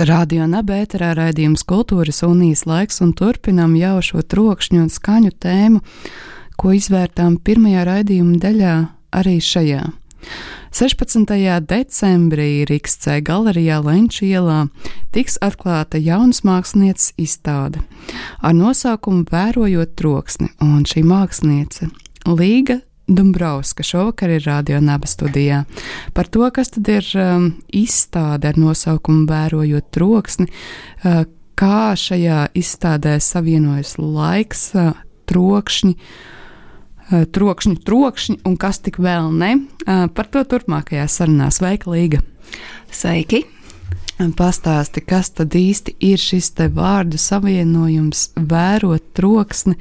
Radio Nabērā raidījums Kultūras unijas laiks un turpinām jau šo trokšņu un skaņu tēmu, ko izvērtām pirmajā raidījuma daļā arī šajā. 16. decembrī Rīgas C galerijā Lenča ielā tiks atklāta jaunas mākslinieces izstāde ar nosaukumu Vērojot troksni, un šī māksliniece Līga Dumbrovska šovakar ir radio naba studijā. Par to, kas tad ir um, izstāde ar nosaukumu Vērojot troksni, uh, kā šajā izstādē savienojas laiks, uh, trokšņi, uh, trokšņi, trokšņi un kas tik vēl ne. Uh, par to turpmākajā sarunā Sveika Līga! Sveiki! Pastāsti, kas tad īsti ir šis te vārdu savienojums, vērot troksni.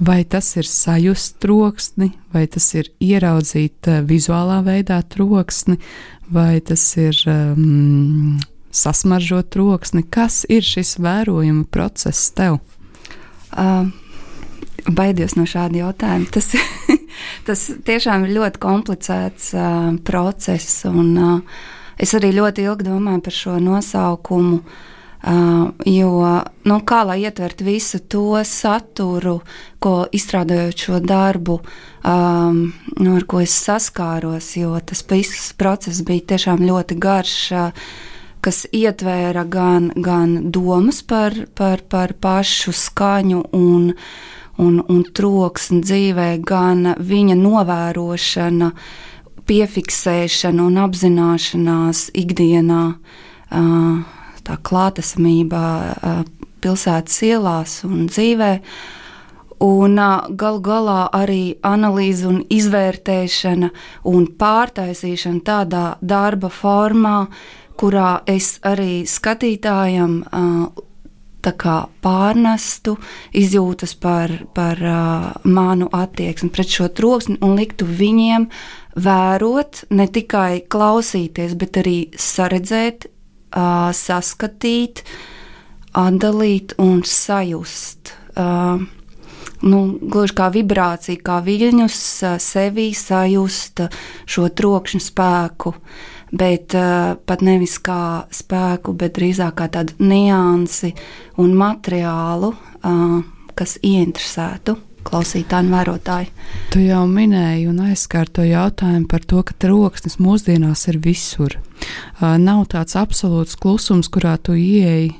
Vai tas ir sajust troksni, vai tas ir ieraudzīt uh, vizuālā veidā troksni, vai tas ir um, sasmaržot troksni? Kas ir šis vērojuma process tev? Uh, baidos no šāda jautājuma. Tas, tas tiešām ir ļoti komplicēts uh, process, un uh, es arī ļoti ilgi domāju par šo nosaukumu. Uh, jo, nu, kā lai ietvertu visu to saturu, ko izstrādājot šo darbu, um, nu, ar ko es saskāros, jo tas viss process bija tiešām ļoti garš, uh, kas ietvēra gan, gan domas par, par, par pašu skaņu un, un, un troksni dzīvē, gan viņa novērošana, piefiksēšana un apzināšanās ikdienā. Uh, tā klātesamība pilsētas ielās un dzīvē. Un galu galā arī analīze un izvērtēšana un pārtaisīšana tādā darba formā, kurā es arī skatītājam kā, pārnestu izjūtas par, par manu attieksmi pret šo troksni un liktu viņiem vērot, ne tikai klausīties, bet arī saredzēt, uh, saskatīt, atdalīt un sajust. Uh, nu, gluži kā vibrācija, kā viļņus sevī sajust šo trokšņu spēku, bet pat nevis kā spēku, bet drīzāk kā tādu niansi un materiālu, kas ieinteresētu klausītāji un vērotāji. Tu jau minēji un aizskāri to jautājumu par to, ka troksnis mūsdienās ir visur. Uh, nav tāds absolūts klusums, kurā tu ieeji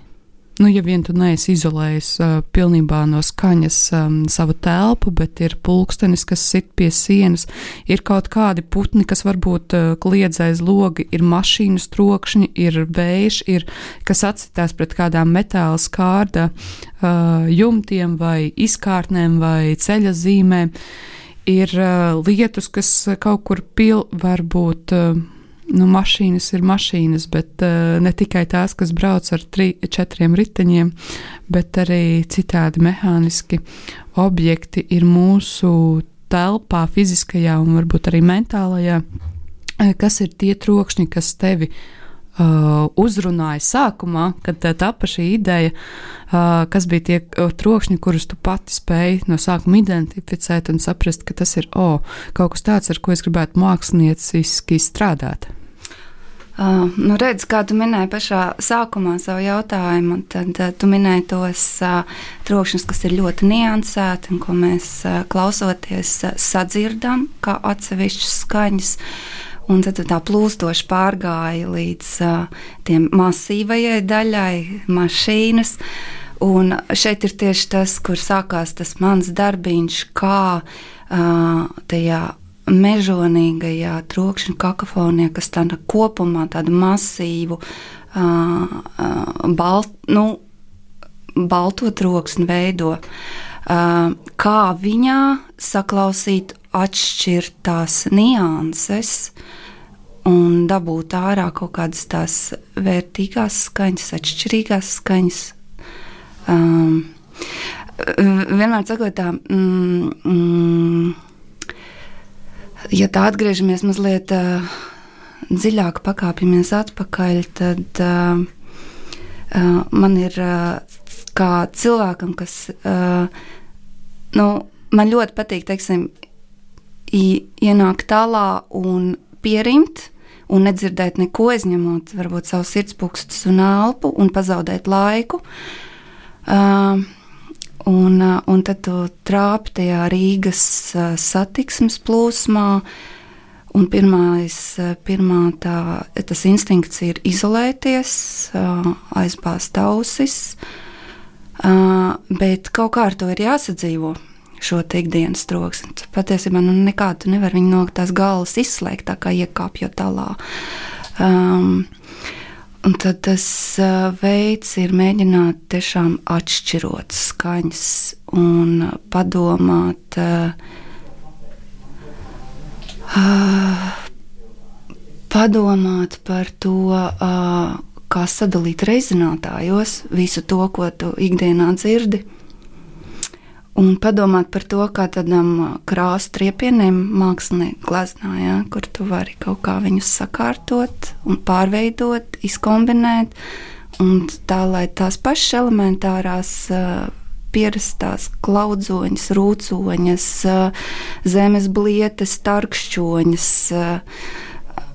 Nu, ja vien tu neesi izolējis uh, pilnībā no skaņas um, savu telpu, bet ir pulkstenis, kas sit pie sienas, ir kaut kādi putni, kas varbūt uh, kliedz aiz logi, ir mašīnas trokšņi, ir vējš, ir, kas atsitās pret kādām metāla skārda uh, jumtiem vai izkārtnēm vai ceļa zīmēm. Ir uh, lietus, kas kaut kur pil, varbūt. Uh, nu, mašīnas ir mašīnas, bet uh, ne tikai tās, kas brauc ar tri, četriem riteņiem, bet arī citādi mehāniski objekti ir mūsu telpā, fiziskajā un varbūt arī mentālajā. Eh, kas ir tie trokšņi, kas tevi uh, uzrunāja sākumā, kad tapa šī ideja, uh, kas bija tie trokšņi, kurus tu pati spēji no sākuma identificēt un saprast, ka tas ir oh, kaut kas tāds, ar ko es gribētu mākslinieciski strādāt. Uh, nu redz, kā tu minēji pašā sākumā savu jautājumu, tad uh, tu minēji tos uh, trokšņus, kas ir ļoti niansēti un ko mēs uh, klausoties uh, sadzirdam kā atsevišķas skaņas. Un tad tā plūstoši pārgāja līdz uh, tiem masīvajai daļai, mašīnas. Un šeit ir tieši tas, kur sākās tas mans darbiņš, kā uh, tajā mežonīgajā trokšņa kakofonijā, kas tāda kopumā tādu masīvu, uh, balt, nu, balto troksni veido. Uh, kā viņā saklausīt atšķirtās nianses un dabūt ārā kaut kādas tās vērtīgās skaņas, atšķirīgās skaņas. Um, vienmēr sakot tā, mm, mm, ja tā atgriežamies mazliet uh, dziļāk, pakāpjamies atpakaļ, tad uh, uh, man ir uh, kā cilvēkam, kas uh, nu, man ļoti patīk, teiksim, ienākt tālā un pierimt. Un nedzirdēt neko, izņemot varbūt savu sirdspūkstus un elpu, un pazaudēt laiku. Uh, Un, uh, un tad tu trāpi tajā Rīgas uh, satiksmes plūsmā. Un pirmais, uh, pirmā tā, tas instinkts ir izolēties, aizbāzt ausis, bet kaut kā ar to ir jāsadzīvo šo ikdienas troksni. Patiesībā nu, nekādu tu nevari viņu no tās galvas izslēgt, tā kā iekāpjot tālā. Um, Un tad tas veids ir mēģināt tiešām atšķirot skaņas un padomāt, padomāt par to, kā sadalīt reizinātājos visu to, ko tu ikdienā dzirdi un padomāt par to, kā tādam krāsa triepieniem mākslinieki gleznā, ja, kur tu vari kaut kā viņus sakārtot un pārveidot, izkombinēt, un tā, lai tās pašas elementārās pierastās klaudzoņas, rūcoņas, zemes blietes, tarkšķoņas,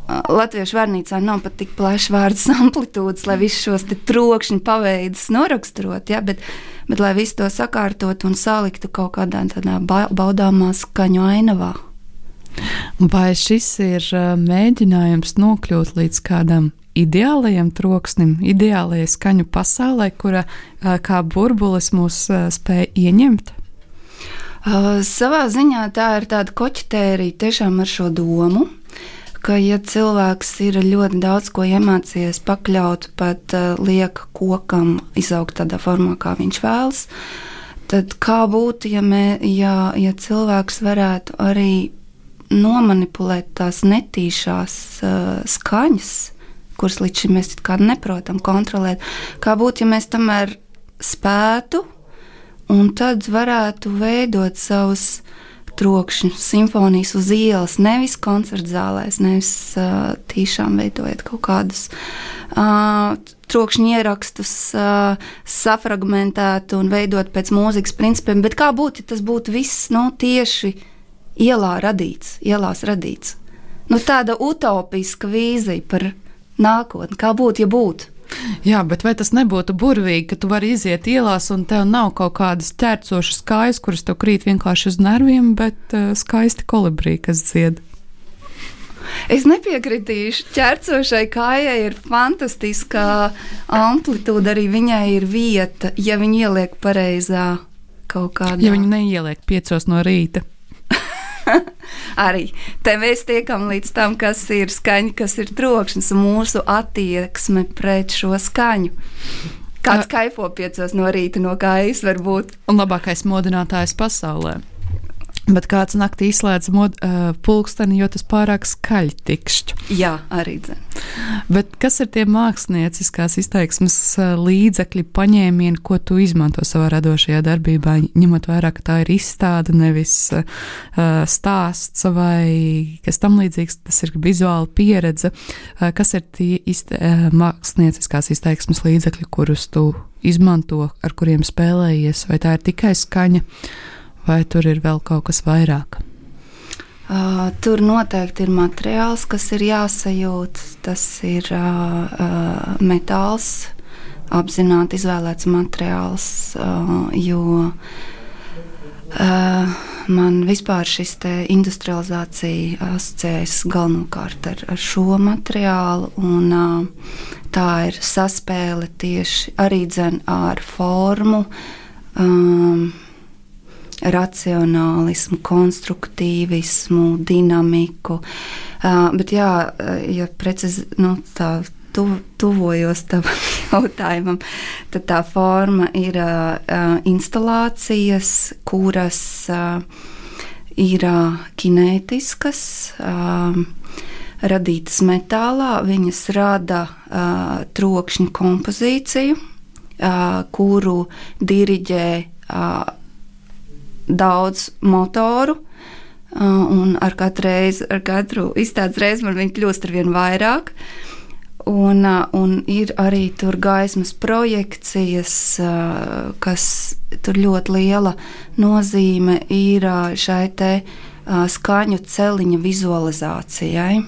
Latviešu vārnīcā nav pat tik plašs vārds amplitūdas, lai visus šos trokšņu paveidus noraksturot, ja, bet, bet lai visu to sakārtot un saliktu kaut kādā tādā baudāmā skaņu ainavā. Vai šis ir mēģinājums nokļūt līdz kādam ideālajam troksnim, ideālajai skaņu pasaulē, kura kā burbulis mūs spēja ieņemt? Uh, savā ziņā tā ir tāda koķitērija tiešām ar šo domu ka, ja cilvēks ir ļoti daudz ko iemācījies, pakļaut pat uh, lieka kokam, izaugt tādā formā, kā viņš vēlas, tad kā būtu, ja, mē, ja, ja cilvēks varētu arī nomanipulēt tās netīšās uh, skaņas, kuras līdz šim mēs neprotam kontrolēt, kā būtu, ja mēs tomēr spētu un tad varētu veidot savus trokšņu, simfonijas uz ielas, nevis koncerta zālēs, nevis uh, tīšām veidojot kaut kādus uh, trokšņu ierakstus, uh, safragmentēt un veidot pēc mūzikas principiem. Bet kā būtu, ja tas būtu viss nu, tieši ielā radīts, ielās radīts? Nu, tāda utopiska vīzija par nākotni, kā būtu, ja būtu. Jā, bet vai tas nebūtu burvīgi, ka tu vari iziet ielās un tev nav kaut kādas ķērcošas kājas, kuras tev krīt vienkārši uz nerviem, bet uh, skaisti kolibrī, kas dzied? Es nepiekritīšu. Ķercošai kājai ir fantastiska amplitūda, arī viņai ir vieta, ja viņi ieliek pareizā kaut kādā. Ja viņi neieliek piecos no rīta. arī te mēs tiekam līdz tam, kas ir skaņa, kas ir trokšņs un mūsu attieksme pret šo skaņu. Kāds kaifo piecos no rīta no kājas var būt? Un labākais modinātājs pasaulē. Bet kāds naktī izslēdz mod, uh, pulksteni, jo tas pārāk skaļi tikšķi. Jā, arī. Bet kas ir tie mākslinieckās izteiksmes līdzekļi, paņēmieni, ko tu izmanto savā radošajā darbībā, ņemot vērā, ka tā ir izstāde, nevis uh, stāsts vai kas tam līdzīgs, tas ir vizuāla pieredze. Uh, kas ir tie izte, uh, mākslinieckās izteiksmes līdzekļi, kurus tu izmanto, ar kuriem spēlējies, vai tā ir tikai skaņa? Vai tur ir vēl kaut kas vairāk? Uh, tur noteikti ir materiāls, kas ir jāsajūt. Tas ir uh, uh, metāls, apzināti izvēlēts materiāls, uh, jo uh, man vispār šis industrializācija asociējas galvenokārt ar, ar šo materiālu. Un, uh, tā ir saspēle tieši arī ar formu. Um, racionālismu, konstruktīvismu, dinamiku. Bet, jā, ja precīzi nu, tā tu, tuvojos tam jautājumam, tad tā forma ir instalācijas, kuras ir kinētiskas. Radītas metālā, viņas rada trokšņa kompozīciju, kuru diriģē daudz motoru. Un ar katru reizi, ar katru izstādes reizi man viņa kļūst ar vien vairāk. Un, un ir arī tur gaismas projekcijas, kas tur ļoti liela nozīme ir šai te skaņu celiņa vizualizācijai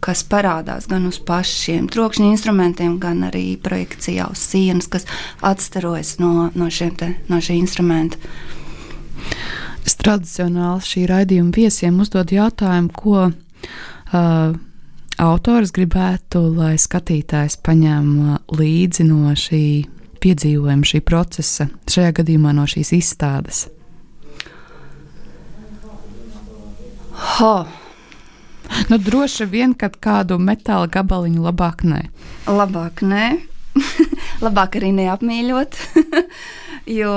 kas parādās gan uz pašiem trokšņa instrumentiem, gan arī projekcijā uz sienas, kas atstarojas no, no, te, no šī instrumenta. Es tradicionāli šī raidījuma viesiem uzdod jautājumu, ko uh, autors gribētu, lai skatītājs paņem līdzi no šī piedzīvojuma, šī procesa, šajā gadījumā no šīs izstādes. Ho! Nu, droši vien, ka kādu metāla gabaliņu labāk nē. Labāk nē. labāk arī neapmīļot. jo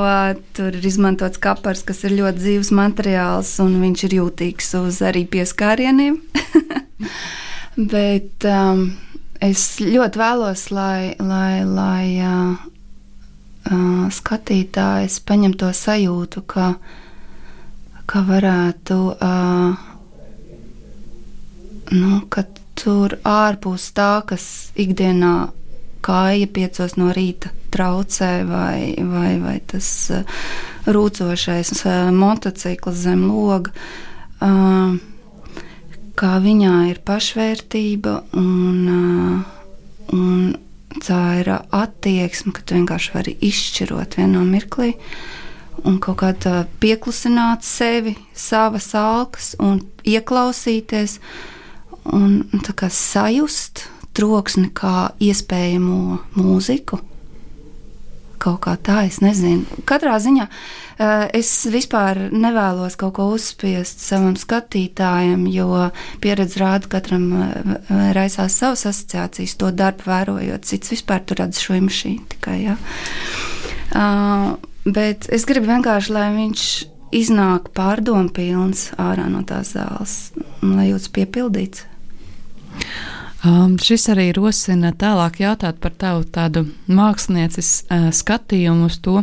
tur ir izmantots kapars, kas ir ļoti dzīves materiāls, un viņš ir jūtīgs uz arī pieskārieniem. Bet um, es ļoti vēlos, lai, lai, lai uh, uh, skatītājs paņem to sajūtu, ka, ka varētu. Uh, nu, ka tur ārpus tā, kas ikdienā kāja piecos no rīta traucē, vai, vai, vai tas uh, rūcošais uh, motocikls zem loga, uh, kā viņā ir pašvērtība un, un tā ir attieksme, ka tu vienkārši vari izšķirot vienā mirklī. Un kaut kādā pieklusināt sevi, savas alkas un ieklausīties. Un, un sajust troksni kā iespējamo mūziku. Kaut kā tā, es nezinu. Katrā ziņā eh, es vispār nevēlos kaut ko uzspiest savam skatītājam, jo pieredze rāda, ka katram eh, raisās savas asociācijas, to darbu vērojot. Cits vispār tur redz šo mašīnu tikai. Ja. Uh, bet es gribu vienkārši, lai viņš iznāk pārdomu pilns ārā no tās zāles, lai jūtas piepildīts. Um, šis arī rosina tālāk jautāt par tavu tādu mākslinieces uh, skatījumu uz to.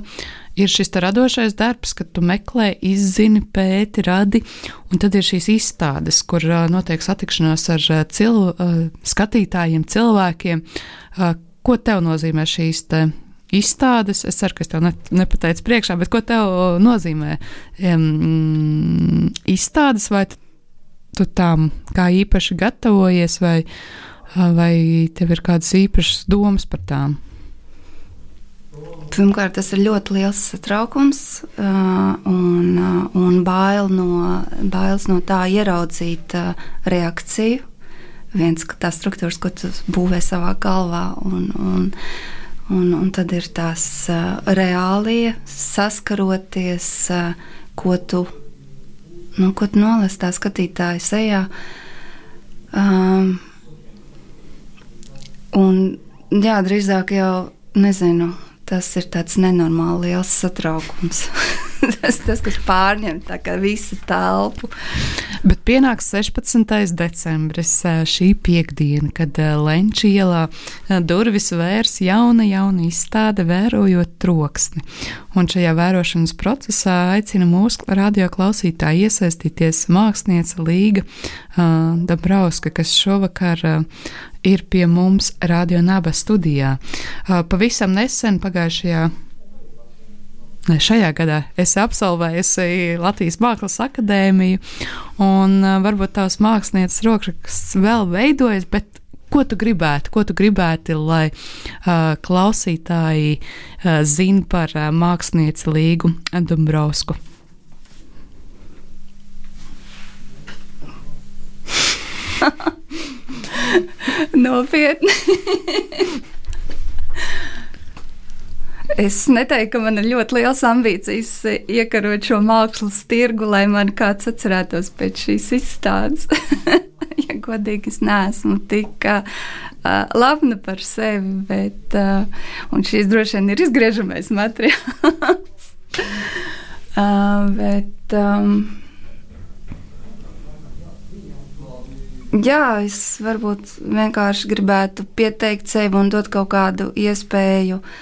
Ir šis radošais darbs, kad tu meklē, izzini, pēti, radi, un tad ir šīs izstādes, kur uh, notiek satikšanās ar uh, cil, uh, skatītājiem, cilvēkiem. Uh, ko tev nozīmē šīs te izstādes? Es ceru, ka es tev ne, nepateicu priekšā, bet ko tev nozīmē um, izstādes, vai tu tām kā īpaši gatavojies, vai, vai tev ir kādas īpašas domas par tām? Pirmkārt, tas ir ļoti liels satraukums un, un bail no, bailes no tā ieraudzīt reakciju. Viens, ka tās struktūras, ko tu būvē savā galvā, un, un, un, un tad ir tās reālie saskaroties, ko tu nu, ko tu nolasi tā skatītāja sejā. Um, un, jā, drīzāk jau nezinu, tas ir tāds nenormāli liels satraukums. tas, tas, kas pārņem visu telpu. Bet pienāks 16. decembris, šī piekdiena, kad Lenča ielā durvis vērs jauna, jauna izstāde, vērojot troksni. Un šajā vērošanas procesā aicina mūsu radioklausītāji iesaistīties mākslinieca Līga uh, Dabrauska, kas šovakar uh, ir pie mums Radio Naba studijā. Uh, pavisam nesen pagājušajā Ne, šajā gadā es absolvēju Latvijas Mākslas akadēmiju, un varbūt tavs mākslinieces rokraksts vēl veidojas, bet ko tu gribētu, ko tu gribētu, lai uh, klausītāji uh, zina par uh, mākslinieci Līgu Dombrovsku? Nopietni. Es neteiktu, ka man ir ļoti liels ambīcijas iekarot šo mākslas tirgu, lai man kāds atcerētos pēc šīs izstādes. ja godīgi, es neesmu tik uh, labna par sevi, bet uh, šis droši vien ir izgriežamais materiāls. uh, bet, um, Jā, es varbūt vienkārši gribētu pieteikt sevi un dot kaut kādu iespēju uh,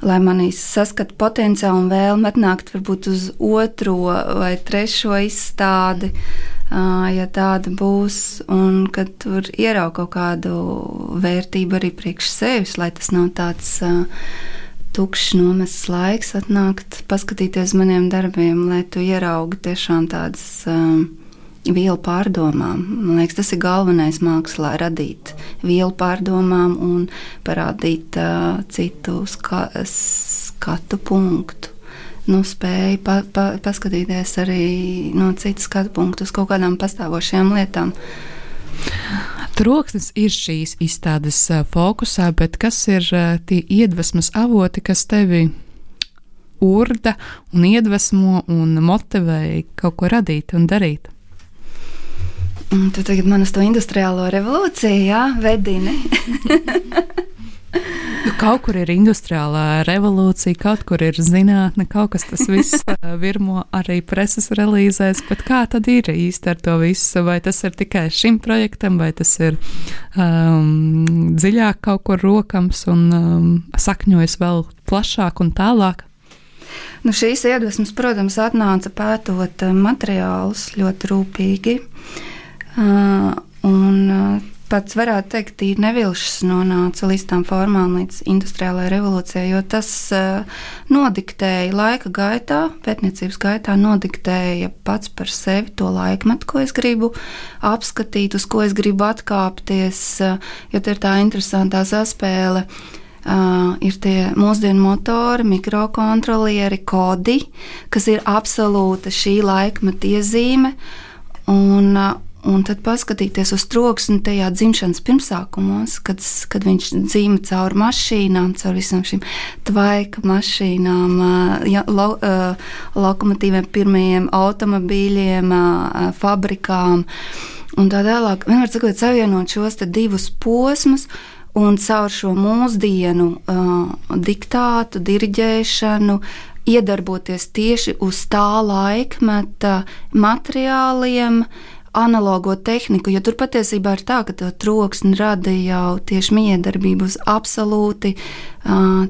lai manī saskatu potenciālu un vēlmi atnākt varbūt uz otro vai trešo izstādi, ja tāda būs, un kad tur ierauga kaut kādu vērtību arī priekš sevis, lai tas nav tāds tukšs nomests laiks, atnākt, paskatīties maniem darbiem, lai tu ieraugi tiešām tādas vielu pārdomām. Man liekas, tas ir galvenais mākslā - radīt vielu pārdomām un parādīt uh, citu ska skatu punktu. Nu, spēja pa, pa, paskatīties arī no citas skatu punktu uz kaut kādām pastāvošajām lietām. Troksnis ir šīs izstādes fokusā, bet kas ir tie iedvesmas avoti, kas tevi urda un iedvesmo un motivē kaut ko radīt un darīt? Tu tagad man uz to industriālo revolūciju, jā, vedini. Nu, kaut kur ir industriālā revolūcija, kaut kur ir zinātne, kaut kas tas viss virmo arī preses relīzēs. Bet kā tad ir īsti ar to visu? Vai tas ir tikai šim projektam, vai tas ir um, dziļāk kaut kur rokams un um, sakņojas vēl plašāk un tālāk? Nu, šīs iedvesmas, protams, atnāca pētot materiālus ļoti rūpīgi. Un pats varētu teikt, tīri nevilšs nonāca līdz tām formām, līdz industriālajai revolūcijai, jo tas nodiktēja laika gaitā, pētniecības gaitā, nodiktēja pats par sevi to laikmetu, ko es gribu apskatīt, uz ko es gribu atkāpties, jo tā ir tā interesantā saspēle. Uh, ir tie mūsdienu motori, mikrokontrolieri, kodi, kas ir absolūta šī laikmeta iezīme. Un, uh, Un tad paskatīties uz troksni tajā dzimšanas pirmsākumos, kad, kad viņš dzīvo cauri mašīnām, cauri visām šīm tvaika mašīnām, ja, lo, lokomotīviem, pirmajiem automobīļiem, fabrikām un tā tālāk. Vienmēr sakot, savienot šos divus posmus. Un caur šo mūsdienu uh, diktātu, diriģēšanu, iedarboties tieši uz tā laikmeta materiāliem, uh, analogo tehniku, jo tur patiesībā ir tā, ka to troksni rada jau tieši miedarbība uz absolūti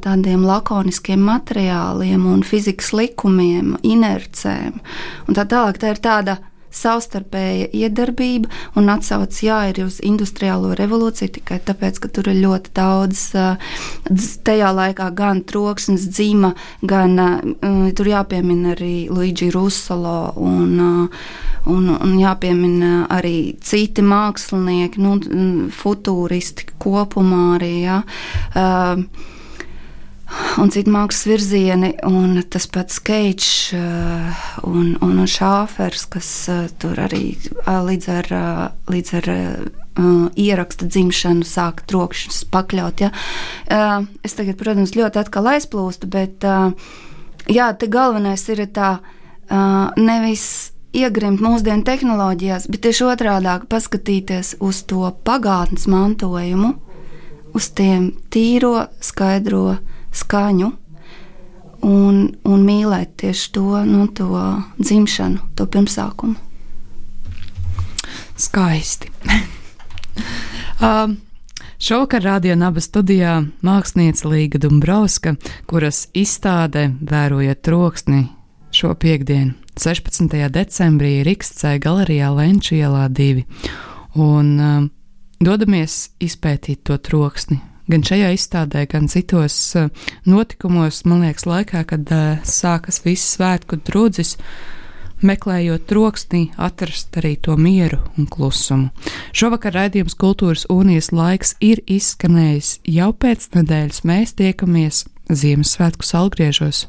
tādiem lakoniskiem materiāliem un fizikas likumiem, inercēm. Un tā tālāk tā ir tāda savstarpēja iedarbība un atsauc jā, ir uz industriālo revolūciju tikai tāpēc, ka tur ir ļoti daudz tajā laikā gan troksnis, dzima, gan tur jāpiemina arī Luigi Russolo un, un, un jāpiemina arī citi mākslinieki, nu, futūristi kopumā arī. Jā. Uh, un citu mākslas virzieni, un tas pats Keits uh, un, un Šāfers, kas uh, tur arī uh, līdz ar, līdz ar ieraksta dzimšanu sāk trokšņus pakļaut. Ja? Es tagad, protams, ļoti atkal aizplūstu, bet jā, te galvenais ir tā nevis iegrimt mūsdienu tehnoloģijās, bet tieši otrādi paskatīties uz to pagātnes mantojumu, uz tiem tīro, skaidro skaņu un, un mīlēt tieši to, nu, to dzimšanu, to pirmsākumu. Skaisti. um, Šovakar radio naba studijā mākslinieca Līga Dumbrovska, kuras izstāde vērojot troksni šo piekdienu, 16. decembrī Rīgstcē galerijā Lenču ielā 2. Un um, dodamies izpētīt to troksni, gan šajā izstādē, gan citos eh, notikumos, man liekas, laikā, kad eh, sākas viss svētku drudzis. Meklējot troksnī, atrast arī to mieru un klusumu. Šovakar raidījums Kultūras Unijas laiks ir izskanējis jau pēc nedēļas. Mēs tiekamies Ziemassvētku salgriežos.